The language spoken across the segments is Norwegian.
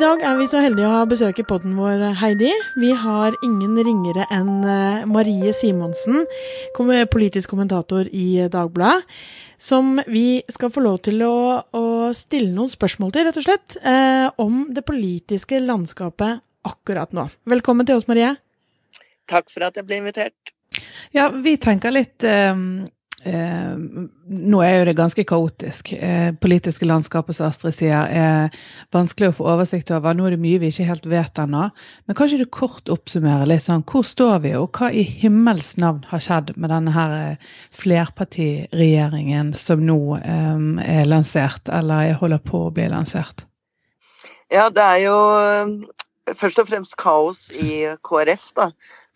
I dag er vi så heldige å ha besøk i podden vår, Heidi. Vi har ingen ringere enn eh, Marie Simonsen, politisk kommentator i Dagbladet, som vi skal få lov til å, å stille noen spørsmål til, rett og slett, eh, om det politiske landskapet akkurat nå. Velkommen til oss, Marie. Takk for at jeg ble invitert. Ja, vi tenker litt eh, Eh, nå er jo det ganske kaotisk. Eh, politiske landskapet som Astrid sier, er vanskelig å få oversikt over. Nå er det mye vi ikke helt vet ennå. Men kanskje du kort oppsummerer litt sånn, hvor står vi, og hva i himmels navn har skjedd med denne her eh, flerpartiregjeringen som nå eh, er lansert, eller holder på å bli lansert? Ja, det er jo eh, først og fremst kaos i KrF, da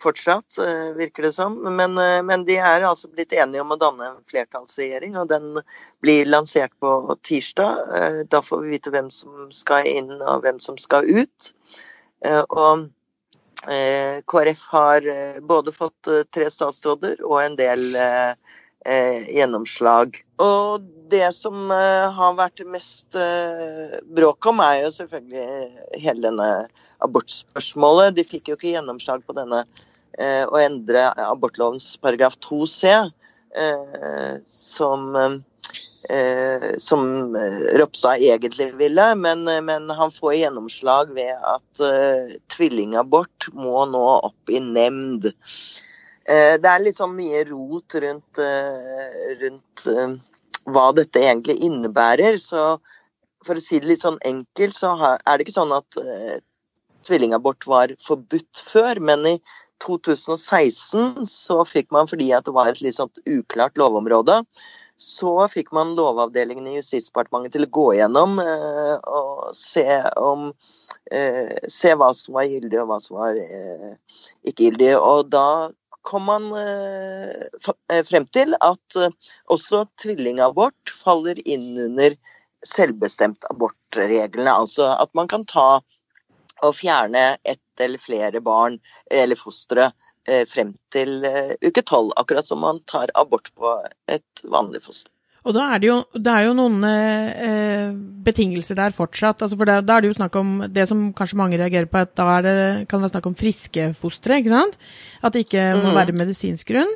fortsatt, eh, virker det som. Men, eh, men, de er altså blitt enige om å danne en flertallsregjering, og den blir lansert på tirsdag. Eh, da får vi vite hvem som skal inn og hvem som skal ut. Og KrF har både fått tre statsråder og en del gjennomslag. Og det som har vært mest bråk om, er jo selvfølgelig hele denne abortspørsmålet. De fikk jo ikke gjennomslag på denne å endre abortlovens paragraf 2c, eh, som eh, som Ropstad egentlig ville, men, men, han får gjennomslag ved at tvillingabort må nå opp i nemnd. Det er litt sånn mye rot rundt, rundt hva dette egentlig innebærer. Så for å si det litt sånn enkelt, så er det ikke sånn at tvillingabort var forbudt før, men i 2016 så fikk man, fordi at det var et litt sånt uklart lovområde, så fikk man Lovavdelingen i Justisdepartementet til å gå gjennom eh, og se, om, eh, se hva som var gyldig og hva som var eh, ikke gyldig. Og da kom man eh, eh, frem til at eh, også tvillingabort faller inn under selvbestemt abortreglene. Altså at man kan ta og fjerne ett eller flere barn eller fostre eh, frem til eh, uke tolv, akkurat som man tar abort på et vanlig foster. Og da er det jo, det er jo noen eh, betingelser der fortsatt. Altså for da, da, er det jo snakk om det som kanskje mange reagerer på, at da det, kan det være snakk om friske fostre. ikke sant? At det ikke må mm. være medisinsk grunn.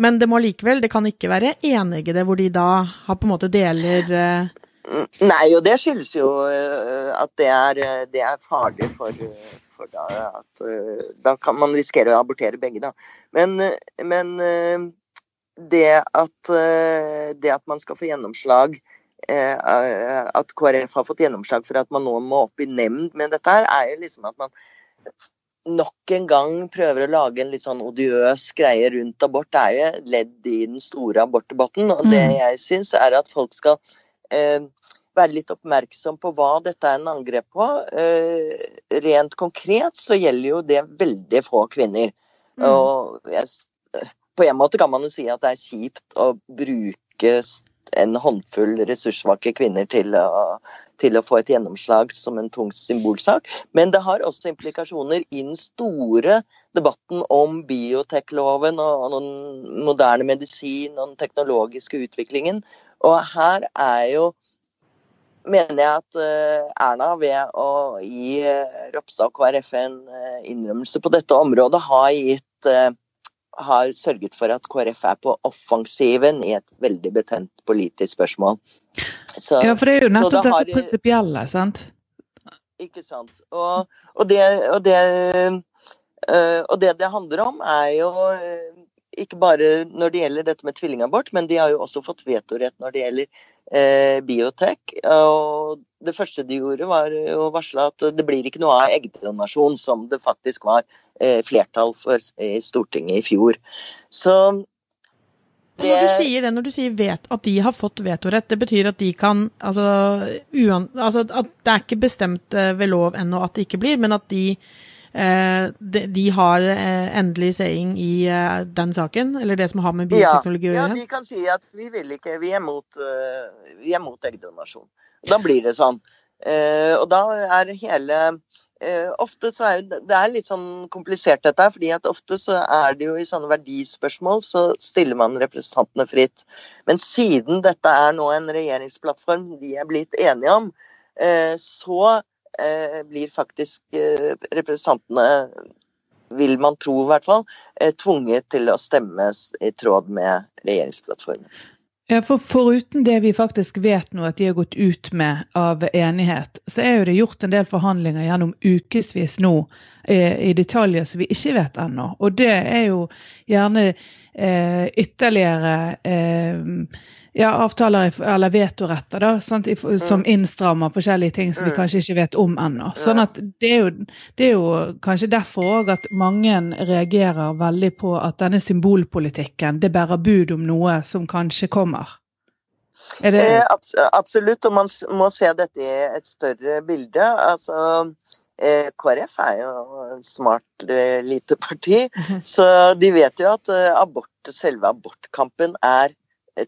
Men det må likevel, det kan ikke være eneggede hvor de da har på en måte deler eh, Nei, og det skyldes jo eh, at det er, eh, det er farlig for, for da, at eh, da kan man risikere å abortere begge, da. Men, men det, at, det at man skal få gjennomslag At KrF har fått gjennomslag for at man nå må opp i nemnd med dette her, er jo liksom at man nok en gang prøver å lage en litt sånn odiøs greie rundt abort. Det er jo ledd i den store abortdebatten. Og det mm. jeg syns, er at folk skal eh, være litt oppmerksom på hva dette er en angrep på. Eh, rent konkret så gjelder jo det veldig få kvinner. Mm. Og jeg, på en måte kan man jo si at det er kjipt å bruke en håndfull ressurssvake kvinner til å, til å, få et gjennomslag som en tung symbolsak. Men det har også implikasjoner i den store debatten om biotekloven og, og den moderne medisin og den teknologiske utviklingen. Og her er jo mener jeg at eh, Erna ved å gi eh, Ropstad og KrF en eh, innrømmelse på dette området, har, gitt, har sørget for at KrF er på offensiven i et veldig betent politisk spørsmål. Så, ja, for det er jo nettopp det dette prinsipielle, sant? Ikke sant. Og, og, det, og, det, og det det handler om, er jo ikke bare når det gjelder dette med tvillingabort, men de har jo også fått vetorett når det gjelder eh, biotek. Og det første de gjorde, var å varsle at det blir ikke noe av eggdonasjon, som det faktisk var eh, flertall for i Stortinget i fjor. Så det... Når du sier det, når du sier vet, at de har fått vetorett, det betyr at de kan altså, uan, altså At det er ikke bestemt eh, ved lov ennå at det ikke blir, men at de de, de, har eh, endelig saying i eh, den saken, eller det som har med bioteknologi å gjøre? Ja, de kan si at vi vil ikke, vi er mot, vi er mot eggdonasjon. Da blir det sånn. Og da er hele Ofte så er det er litt sånn komplisert dette, fordi at ofte så er det jo i sånne verdispørsmål så stiller man representantene fritt. Men siden dette er nå en regjeringsplattform de er blitt enige om, så eh, blir faktisk eh, representantene, vil man tro i hvert fall, eh, tvunget til å stemme i tråd med regjeringsplattformen. Ja, for Foruten det vi faktisk vet nå at de har gått ut med av enighet, så er jo det gjort en del forhandlinger gjennom ukevis nå eh, i detaljer som vi ikke vet ennå. Og det er jo gjerne eh, ytterligere eh, ja, avtaler eller vetoretter da, sant, som mm. innstrammer forskjellige ting som vi mm. kanskje ikke vet om ennå. Sånn at det er, jo, det er jo kanskje derfor òg at mange reagerer veldig på at denne symbolpolitikken det bærer bud om noe som kanskje kommer. Er det... Eh, absolutt, og man må se dette i et større bilde. Altså, eh, KrF er jo en smart eh, lite parti, så de vet jo at abort, selve abortkampen er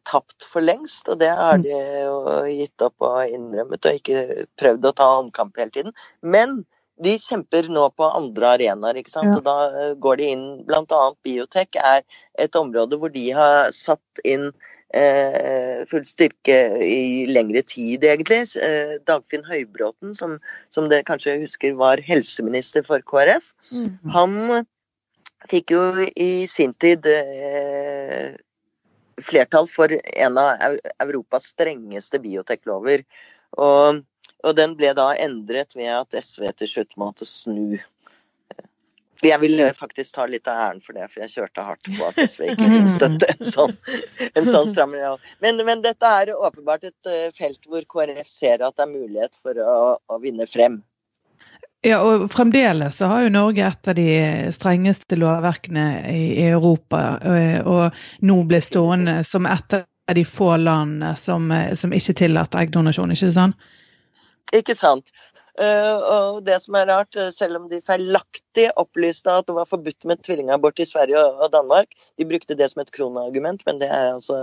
tapt for lengst, og det har mm. de jo gitt opp og innrømmet og ikke prøvd å ta omkamp hele tiden. Men de kjemper nå på andre arenaer, ikke sant. Ja. Og da eh, går de inn annet biotek er et område hvor de har satt inn eh, full styrke i lengre tid, egentlig. Eh, Dagfinn Høybråten, som, som dere kanskje husker var helseminister for KrF, mm. han fikk jo i sin tid eh, flertall for en av Europas strengeste bioteklover. Og, og, den ble da endret ved at SV til slutt måtte snu. Jeg vil faktisk ta litt av æren for det, for jeg kjørte hardt på at SV ikke kunne støtte en sånn, en sånn strammer. Men, men, dette er åpenbart et eh, felt hvor KrF ser at det er mulighet for å, å vinne frem. Ja, og Fremdeles så har jo Norge et av de strengeste lovverkene i Europa. Og nå ble stående som et av de få landene som, som ikke tillater eggdonasjon, ikke sant? Ikke sant. Uh, og det som er rart, eh, selv om de feilaktig opplyste at det var forbudt med tvillingabort i Sverige og Danmark De brukte det som et kronargument, men det er altså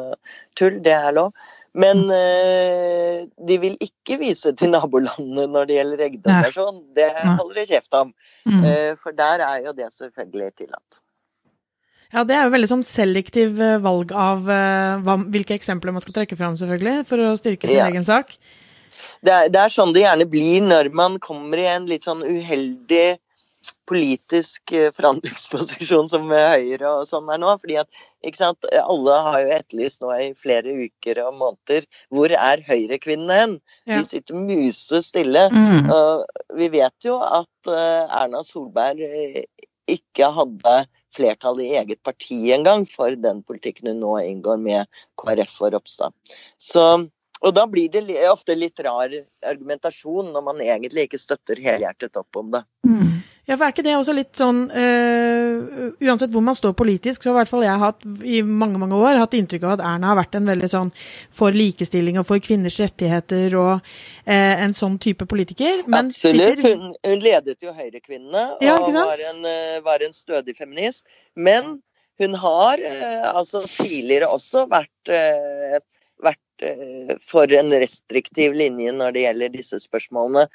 tull. Det er lov. Men uh, de vil ikke vise til nabolandene når det gjelder eggdonasjon. Det holder de kjeft om. Uh, for der er jo det selvfølgelig tillatt. Ja, det er jo veldig sånn selektiv valg av hva, hvilke eksempler man skal trekke fram, selvfølgelig, for å styrke sin ja. egen sak det er, det er, sånn det gjerne blir når man kommer i en litt sånn uheldig politisk eh, forandringsposisjon som Høyre og sånn er nå. fordi at ikke sant, Alle har jo etterlyst nå i flere uker og måneder hvor er Høyre-kvinnene hen? Ja. De sitter musestille. Mm. Og vi vet jo at eh, Erna Solberg eh, ikke hadde flertall i eget parti engang for den politikken hun nå inngår med KrF og Ropstad. Så og da blir det ofte litt rar argumentasjon når man egentlig ikke støtter helhjertet opp om det. Mm. Ja, for er ikke det også litt sånn uh, Uansett hvor man står politisk, så har i hvert fall jeg hatt i mange mange år hatt inntrykk av at Erna har vært en veldig sånn for likestilling og for kvinners rettigheter og uh, en sånn type politiker. Absolutt. Sitter... Hun, hun, ledet jo Høyrekvinnene og ja, var, en, uh, var, en, stødig feminist. Men hun har altså tidligere også vært eh, for en restriktiv linje når det gjelder disse spørsmålene.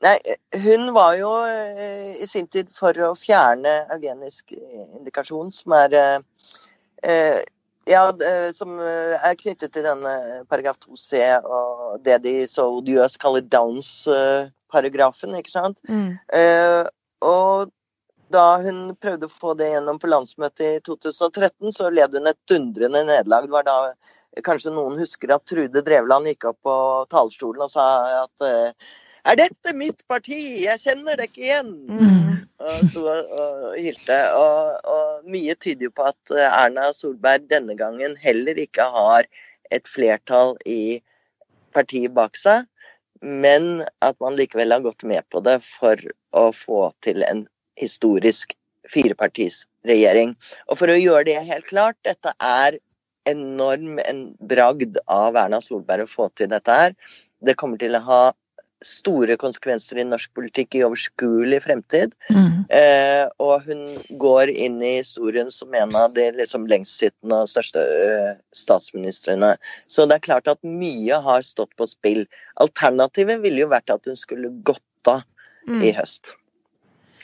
Nei, hun var jo eh, i sin tid for å fjerne eugenisk indikasjon, som er eh, ja, som er knyttet til denne paragraf 2c og det de så odiøst kaller Downs-paragrafen, ikke sant. Mm. og da hun prøvde å få det gjennom på landsmøtet i 2013, så led hun et dundrende nederlag. Det var da Kanskje noen husker at Trude Drevland gikk opp på talerstolen og sa at eh, er dette mitt parti? Jeg kjenner det ikke igjen. Mm. Og sto og hylte. Og, og, mye tyder jo på at eh, Erna Solberg denne gangen heller ikke har et flertall i partiet bak seg, men at man likevel har gått med på det for å få til en historisk firepartisregjering. Og for å gjøre det helt klart, dette er enorm en bragd av Erna Solberg å få til dette her. Det kommer til å ha store konsekvenser i norsk politikk i overskuelig fremtid. Mm. Eh, og hun går inn i historien som en av de liksom lengstsittende og største uh, statsministrene. Så det er klart at mye har stått på spill. Alternativet ville jo vært at hun skulle gått av mm. i høst.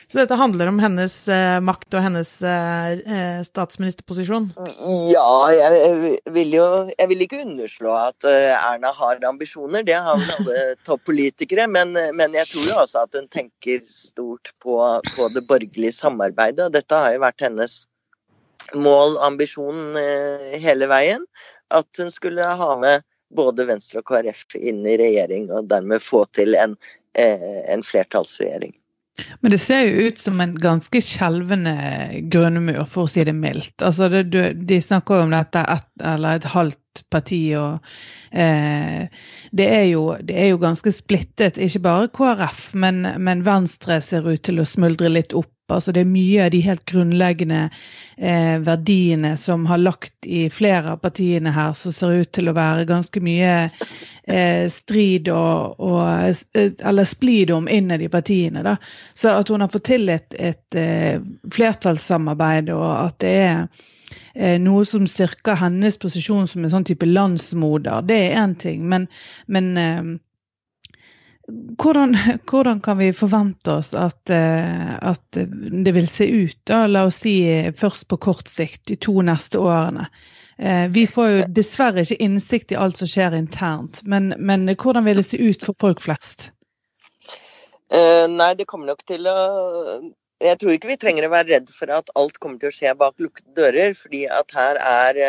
Så dette handler om hennes eh, makt og hennes eh, eh statsministerposisjon? Ja, jeg vil jo Jeg vil ikke underslå at eh, Erna har ambisjoner. Det har vel alle toppolitikere. Men, men, jeg tror jo også at hun tenker stort på, på det borgerlige samarbeidet. Og dette har jo vært hennes mål, ambisjon eh, hele veien. At hun skulle ha med både Venstre og KrF inn i regjering, og dermed få til en, en flertallsregjering. Men det ser jo ut som en ganske skjelvende grunnmur, for å si det mildt. Altså det, de snakker jo om dette et, eller et halvt parti, og eh, det, er jo, det, er jo, ganske splittet. Ikke bare KrF, men, men Venstre ser ut til å smuldre litt opp Altså det er mye av de helt grunnleggende eh, verdiene som har lagt i flere av partiene her, som ser ut til å være ganske mye eh, strid og, og, eh, Eller splid om innad i partiene. Da. Så at hun har fått til et, et et flertallssamarbeid, og at det er eh, noe som styrker hennes posisjon som en sånn type landsmoder, det er én ting. Men, men eh, hvordan, hvordan, kan vi forvente oss at, eh, at, det vil se ut, da, la oss si først på kort sikt, de to neste årene? Eh, vi får jo dessverre ikke innsikt i alt som skjer internt, men, men hvordan vil det se ut for folk flest? Uh, nei, det kommer nok til å Jeg tror ikke vi trenger å være redd for at alt kommer til å skje bak lukkede dører, fordi at her er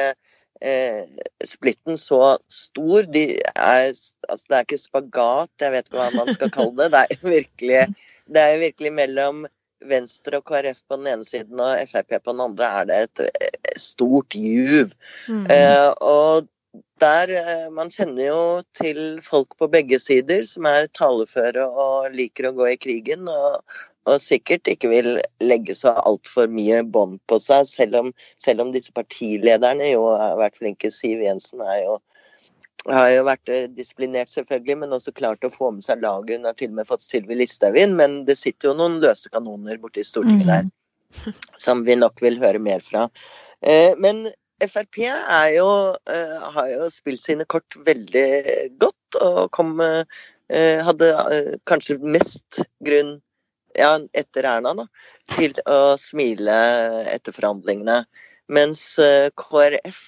uh, splitten så stor. De er, altså det er ikke spagat, jeg vet ikke hva man skal kalle det. Det er virkelig, det er virkelig mellom Venstre og KrF på den ene siden og Frp på den andre er det et stort juv. Mm. Eh, og der eh, Man kjenner jo til folk på begge sider som er taleføre og liker å gå i krigen. Og, og sikkert ikke vil legge så altfor mye bånd på seg, selv om, selv om, disse partilederne jo har vært flinke. Siv Jensen er jo, har jo vært eh, disiplinert, selvfølgelig, men også klart å få med seg laget. Hun har til og med fått Sylvi Listhaug inn, men det sitter jo noen løse kanoner borti Stortinget der mm. som vi nok vil høre mer fra. Eh, men Frp jo, eh, har jo spilt sine kort veldig godt og kom, hadde kanskje mest grunn ja, etter Erna, da, til å smile etter forhandlingene. Mens eh, KrF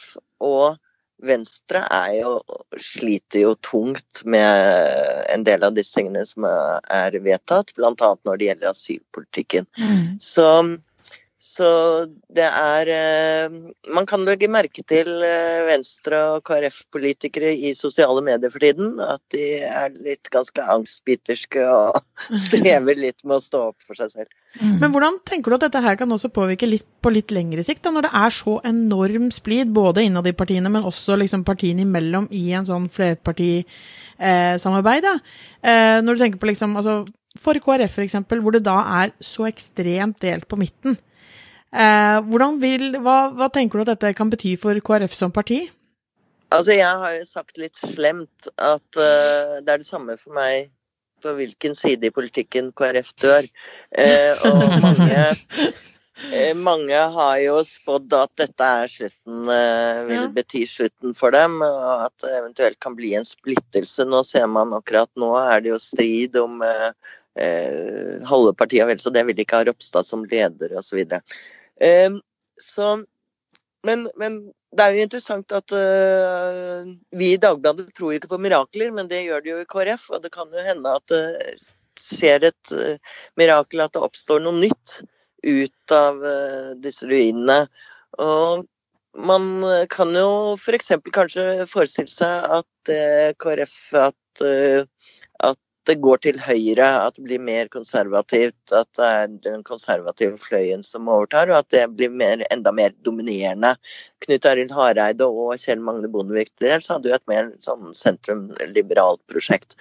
og Venstre jo, sliter jo tungt med en del av disse tingene som er vedtatt, bl.a. når det gjelder asylpolitikken. Mm. Så så det er eh, Man kan legge merke til eh, Venstre- og KrF-politikere i sosiale medier for tiden. At de er litt ganske angstbiterske og strever litt med å stå opp for seg selv. Mm. Men hvordan tenker du at dette her kan også påvirke litt på litt lengre sikt, da, når det er så enorm splid både innad i partiene, men også liksom partiene imellom i en sånn flerpartisamarbeid? da? eh, når du tenker på liksom, altså, For KrF f.eks., hvor det da er så ekstremt delt på midten. Eh, vil, hva, hva, tenker du at dette kan bety for KrF som parti? Altså, Jeg har jo sagt litt slemt at uh, det er det samme for meg på hvilken side i politikken KrF dør. Uh, og mange, uh, mange har jo spådd at dette er slutten, vil bety slutten for dem. Og at det eventuelt kan bli en splittelse. Nå ser man akkurat nå er det jo strid om halve partiet, vel, så det vil ikke ha Ropstad som leder osv. Så, men, men, det er jo interessant at uh, vi i Dagbladet tror ikke på mirakler, men det gjør det jo i KrF. Og det kan jo hende at det skjer et uh, mirakel, at det oppstår noe nytt ut av uh, disse ruinene. Og man kan jo f.eks. kanskje forestille seg at KrF at det går til høyre, at det blir mer konservativt, at det er den konservative fløyen som overtar, og at det blir mer, enda mer dominerende. Knut Arild Hareide og Kjell Magne Bondevik dels hadde jo et mer sånn sentrum-liberalt prosjekt.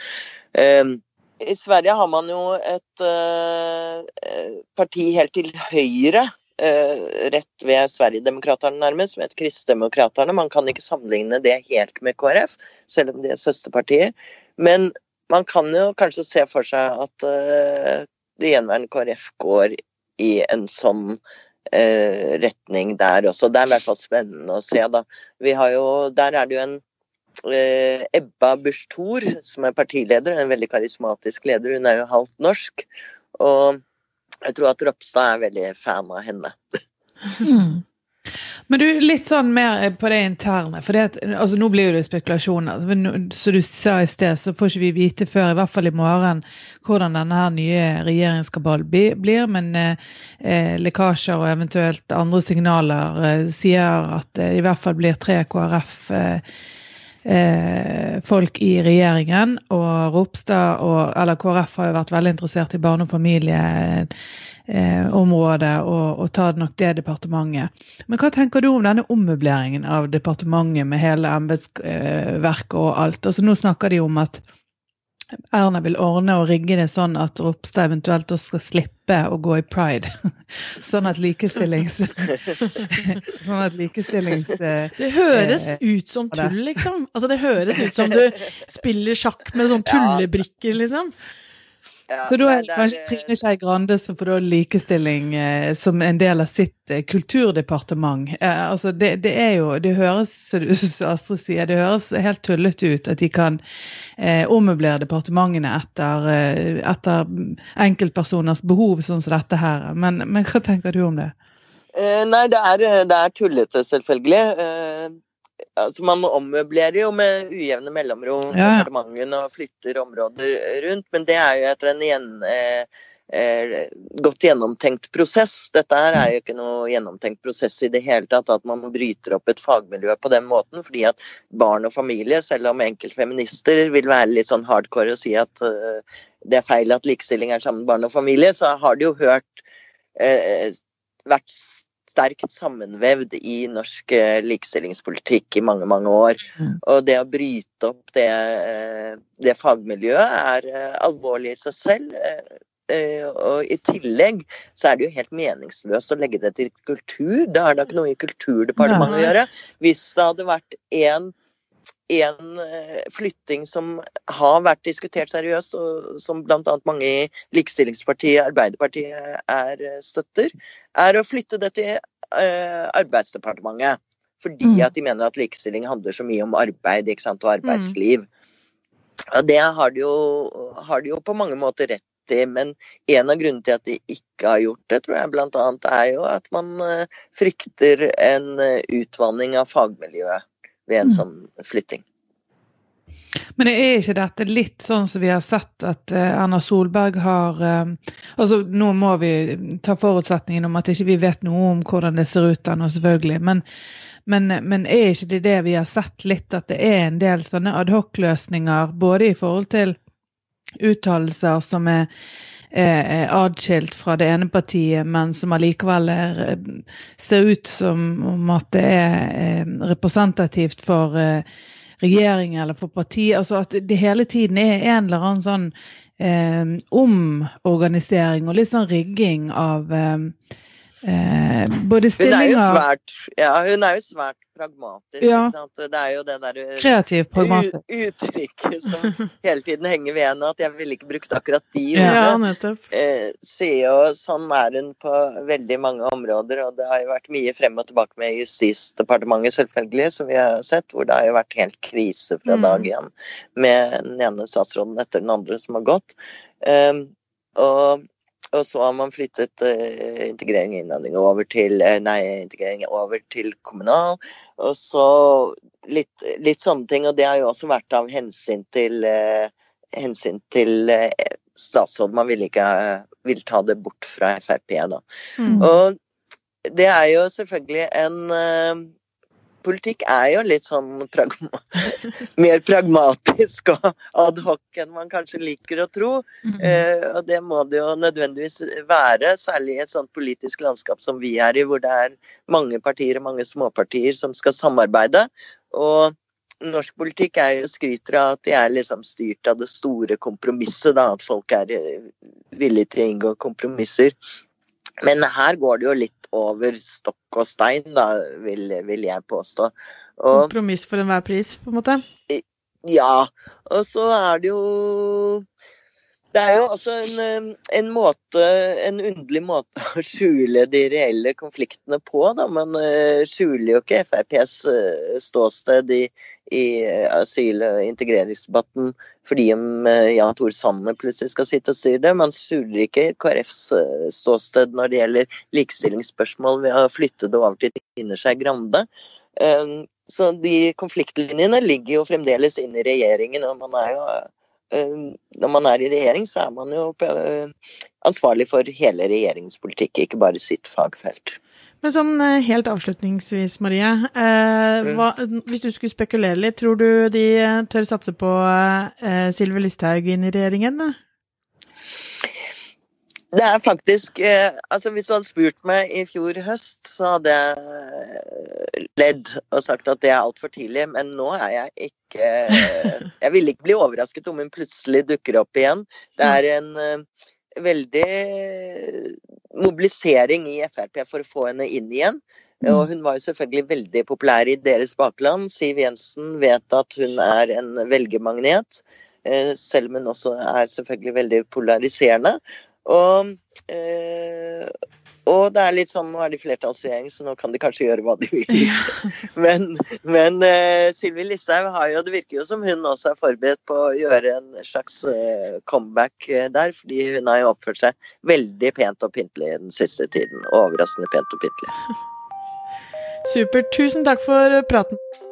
Um, I Sverige har man jo et uh, parti helt til høyre uh, rett ved Sverigedemokraterna nærmest, som heter Kristdemokraterna. Man kan ikke sammenligne det helt med KrF, selv om de er søsterpartier. Men man kan jo kanskje se for seg at uh, det gjenværende KrF går i en sånn uh, retning der også. Det er i hvert fall spennende å se, da. Vi har jo, der er det jo en uh, Ebba Busch Thor som er partileder, en veldig karismatisk leder. Hun er jo halvt norsk. Og jeg tror at Ropstad er veldig fan av henne. Mm. Men du, litt sånn mer på det interne. for det, altså Nå blir det spekulasjoner. Som du sa i sted, så får ikke vi vite før, i hvert fall i morgen, hvordan denne her nye regjeringskabalen blir. Men eh, lekkasjer og eventuelt andre signaler eh, sier at det i hvert fall blir tre KrF. Eh, eh, folk i regjeringen. Og Ropstad og eller KrF har jo vært veldig interessert i barne- og familieområdet eh, og, og tar nok det departementet. Men hva tenker du om denne ommøbleringen av departementet med hele embetsverket og alt? Altså Nå snakker de om at Erna vil ordne og rigge det sånn at Ropstad eventuelt også skal slippe å gå i pride. Sånn at likestillings... sånn at likestillings... Det høres ut som tull, liksom. Altså Det høres ut som du spiller sjakk med sånn tullebrikker, liksom. Ja, så da er det kanskje Trine Skei Grande som får da likestilling eh, som en del av sitt eh, kulturdepartement. Eh, altså det, det, er jo Det høres som Astrid sier, det høres helt tullete ut at de kan eh, ommøblere departementene etter, eh, etter, enkeltpersoners behov, sånn som dette her. Men, men hva tenker du om det? Eh, nei, det er, det er tullete, selvfølgelig altså Man ommøblerer jo med ujevne mellomrom ja. departementene og flytter områder rundt, men det er jo etter en igjen, eh, eh, godt gjennomtenkt prosess. Dette her er jo ikke noe gjennomtenkt prosess i det hele tatt, at man bryter opp et fagmiljø på den måten. fordi at barn og familie, selv om enkeltfeminister vil være litt sånn hardcore og si at eh, det er feil at likestilling er sammen med barn og familie, så har de jo hørt uh, vært sterkt sammenvevd i norsk eh, likestillingspolitikk i mange, mange år. Mm. Og det å bryte opp det, eh, det fagmiljøet er eh, alvorlig i seg selv. Og i tillegg så er det jo helt meningsløst å legge det til kultur. Det har da ikke noe i Kulturdepartementet å gjøre. Hvis det hadde vært én en eh, flytting som har vært diskutert seriøst, og som bl.a. mange i likestillingspartiet Arbeiderpartiet er eh, støtter, er å flytte det til uh, Arbeidsdepartementet. Fordi mm. at de mener at likestilling handler så mye om arbeid sant, og arbeidsliv. Mm. Og det har de, jo, har de jo på mange måter rett i, men en av grunnene til at de ikke har gjort det, tror jeg bl.a. er jo at man frykter en utvanning av fagmiljøet ved en mm. sånn flytting. Men er ikke dette litt sånn som vi har sett at uh, Erna Solberg har uh, altså Nå må vi ta forutsetningen om at ikke vi vet noe om hvordan det ser ut ennå, selvfølgelig. Men, men, men, er ikke det det vi har sett litt, at det er en del sånne adhoc-løsninger både i forhold til uttalelser som er er adskilt fra det ene partiet, men som allikevel er, eh, ser ut som om at det er representativt for eh, regjeringen eller for partiet. Altså at det hele tiden er en eller annen sånn eh, omorganisering og litt sånn rigging av eh, Eh, både stillinger Hun er jo svært, ja, hun er jo svært pragmatisk. Ja. Det er jo det der eh, Kreativ pragmatisk. uttrykket som hele tiden henger ved henne, at jeg ville ikke brukt akkurat de ordene. Ja, eh, sånn er hun på veldig mange områder, og det har jo vært mye frem og tilbake med Justisdepartementet, selvfølgelig, som vi har sett, hvor det har jo vært helt krise fra mm. dag én med den ene statsråden etter den andre som har gått. Eh, og og så har man flyttet uh, integrering og innvandring over til uh, Nei, integrering over til kommunal. Og så litt, litt, sånne ting. Og det har jo også vært av hensyn til, uh, hensyn til statsråd. Man vil ikke vil ta det bort fra Frp, da. Mm. Og det er jo selvfølgelig en politikk er jo litt sånn pragma mer pragmatisk og adhoc enn man kanskje liker å tro. Mm. Eh, og det må det jo nødvendigvis være, særlig i et sånt politisk landskap som vi er i, hvor det er mange partier og mange småpartier som skal samarbeide. Og norsk politikk er jo skryter av at de er liksom styrt av det store kompromisset, da, at folk er eh, villige til å inngå kompromisser. Men her går det jo litt over stokk og stein, da, vil, vil jeg påstå. Og, Kompromiss for enhver pris, på en måte? Ja. Og så er det jo Det er jo altså en, eh, en, måte, en underlig måte å skjule de reelle konfliktene på, da. Man uh, skjuler jo ikke FrPs uh, ståsted i, i asyl- og integreringsdebatten fordi om Jan Tor Sanner plutselig skal sitte og styre det. Man skjuler ikke KrFs ståsted når det gjelder likestillingsspørsmål ved å flytte det over til Trine Skei Grande. Så de konfliktlinjene ligger jo fremdeles inne i regjeringen, og man er jo Eh, når man er i regjering, så er man jo eh, ansvarlig for hele regjeringspolitikk, ikke bare sitt fagfelt. Men sånn eh, helt avslutningsvis, Marie. Eh, mm. hva, hvis du skulle spekulere litt, tror du de tør satse på eh, Sylvi Listhaug inn i regjeringen? Det er faktisk eh, Altså, hvis du hadde spurt meg i fjor høst, så hadde jeg ledd og sagt at det er altfor tidlig, men nå er jeg ikke Jeg ville ikke bli overrasket om hun plutselig dukker opp igjen. Det er en uh, veldig mobilisering i Frp for å få henne inn igjen. Og hun var jo selvfølgelig veldig populær i deres bakland. Siv Jensen vet at hun er en velgermagnet, eh, selv om hun også er selvfølgelig veldig polariserende. Og, eh, og det er litt sånn, nå er de flertallsregjering, så nå kan de kanskje gjøre hva de vil. men men eh, Sylvi Listhaug har jo, det virker jo som hun også er forberedt på å gjøre en slags eh, comeback eh, der. Fordi hun har jo oppført seg veldig pent og pyntelig den siste tiden. Overraskende pent og pyntelig. Supert. Tusen takk for praten.